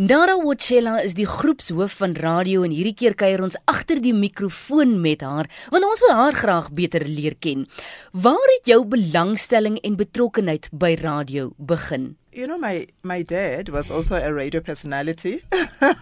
Nara Wachela is die groepshoof van radio en hierdie keer kuier ons agter die mikrofoon met haar want ons wil haar graag beter leer ken. Waar het jou belangstelling en betrokkenheid by radio begin? You know, my, my dad was also a radio personality.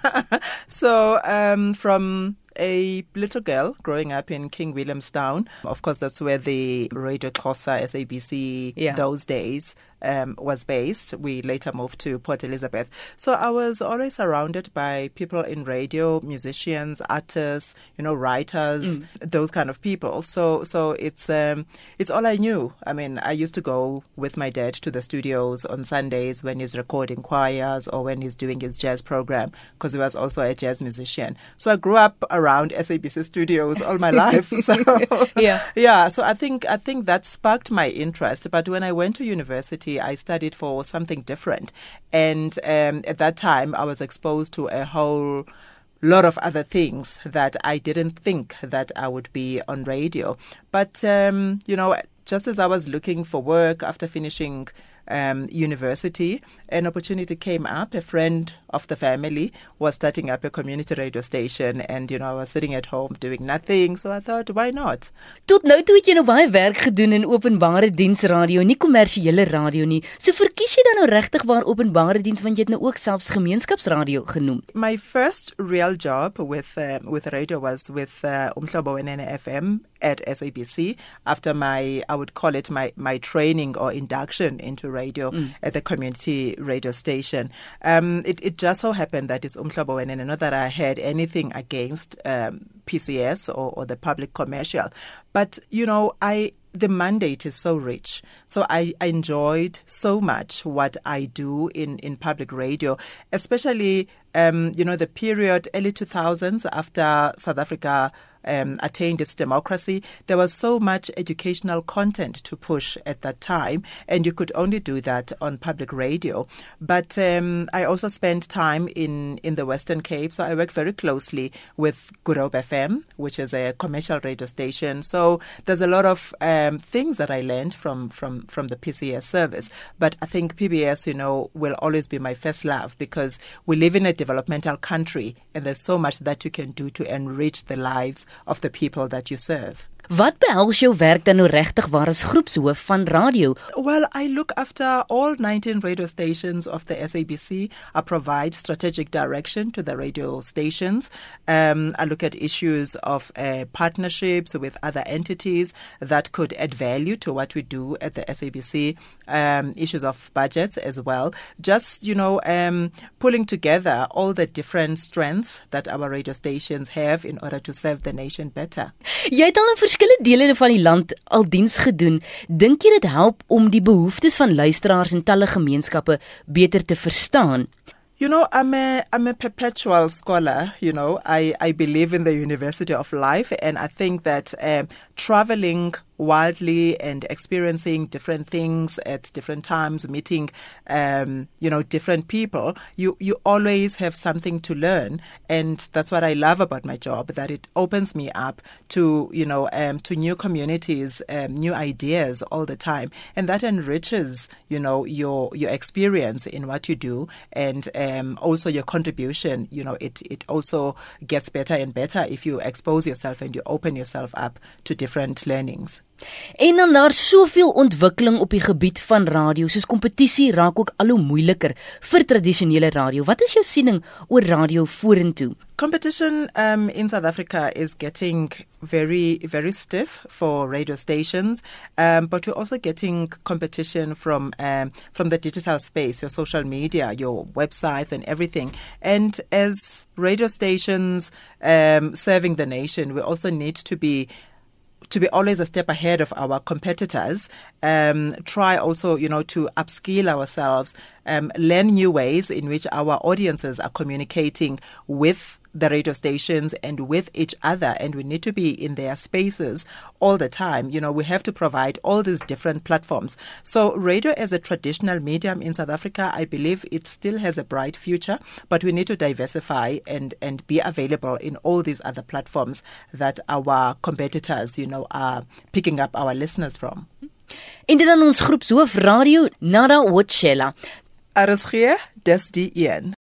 so, um, from a little girl growing up in King Williamstown, of course, that's where the Radio Xhosa SABC Yeah. those days um, was based. We later moved to Port Elizabeth. So I was always surrounded by people in radio, musicians, artists, you know, writers, those kind of people. So so it's um, it's all I knew. I mean, I used to go with my dad to the studios on Sundays when he's recording choirs or when he's doing his jazz program because he was also a jazz musician. So I grew up around SABC studios all my life. So Yeah. yeah, so I think I think that sparked my interest. But when I went to university, I studied for something different, and um, at that time, I was exposed to a whole lot of other things that I didn't think that I would be on radio. But um, you know, just as I was looking for work after finishing. Um, university, an opportunity came up. A friend of the family was starting up a community radio station, and you know, I was sitting at home doing nothing. So I thought, why not? Tot nou toe het jy nou baie werk gedoen in openbare diensradio, nie kommersiële radio nie. So verkies jy dan nou regtig waar openbare diens want jy het nou ook selfs gemeenskapsradio genoem. My first real job with uh, with radio was with uh, Umhlobo Wenene FM at SABC after my I would call it my my training or induction into radio at the community radio station. Um, it it just so happened that it's Umhlobo Wenene, not that I had anything against um, PCS or, or the public commercial, but you know I the mandate is so rich. So I, I enjoyed so much what I do in, in public radio, especially, um, you know, the period early 2000s after South Africa um, attained its democracy. There was so much educational content to push at that time, and you could only do that on public radio. But um, I also spent time in, in the Western Cape, so I worked very closely with Good Hope FM, which is a commercial radio station. So there's a lot of um, things that I learned from, from, from the PCS service. But I think PBS, you know, will always be my first love because we live in a developmental country, and there's so much that you can do to enrich the lives of the people that you serve. Wat behels jou werk dan nou regtig waar as groepshoof van radio? Well, I look after all 19 radio stations of the SABC. I provide strategic direction to the radio stations. Um, I look at issues of uh, partnerships with other entities that could add value to what we do at the SABC. Um, issues of budgets as well. Just you know, um, pulling together all the different strengths that our radio stations have in order to serve the nation better. Jy het al in verskillende dele van die land al diens gedoen. Dink jy dit help om die behoeftes van luisteraars en talle gemeenskappe beter te verstaan? You know, I'm a I'm a perpetual scholar. You know, I I believe in the University of Life, and I think that um, traveling wildly and experiencing different things at different times, meeting, um, you know, different people, you you always have something to learn, and that's what I love about my job. That it opens me up to you know um, to new communities, um, new ideas all the time, and that enriches you know your your experience in what you do, and um, also your contribution. You know, it it also gets better and better if you expose yourself and you open yourself up to different learnings. En dan daar soveel ontwikkeling op die gebied van radio, soos kompetisie raak ook al hoe moeiliker vir tradisionele radio. Wat is jou siening oor radio vorentoe? Competition um, in South Africa is getting very, very stiff for radio stations, um, but we're also getting competition from um, from the digital space, your social media, your websites, and everything. And as radio stations um, serving the nation, we also need to be to be always a step ahead of our competitors. Um, try also, you know, to upskill ourselves, um, learn new ways in which our audiences are communicating with the radio stations and with each other and we need to be in their spaces all the time you know we have to provide all these different platforms so radio as a traditional medium in south africa i believe it still has a bright future but we need to diversify and and be available in all these other platforms that our competitors you know are picking up our listeners from En dit dan ons groepshoof radio Nada Wotshela. RSG, dis die een.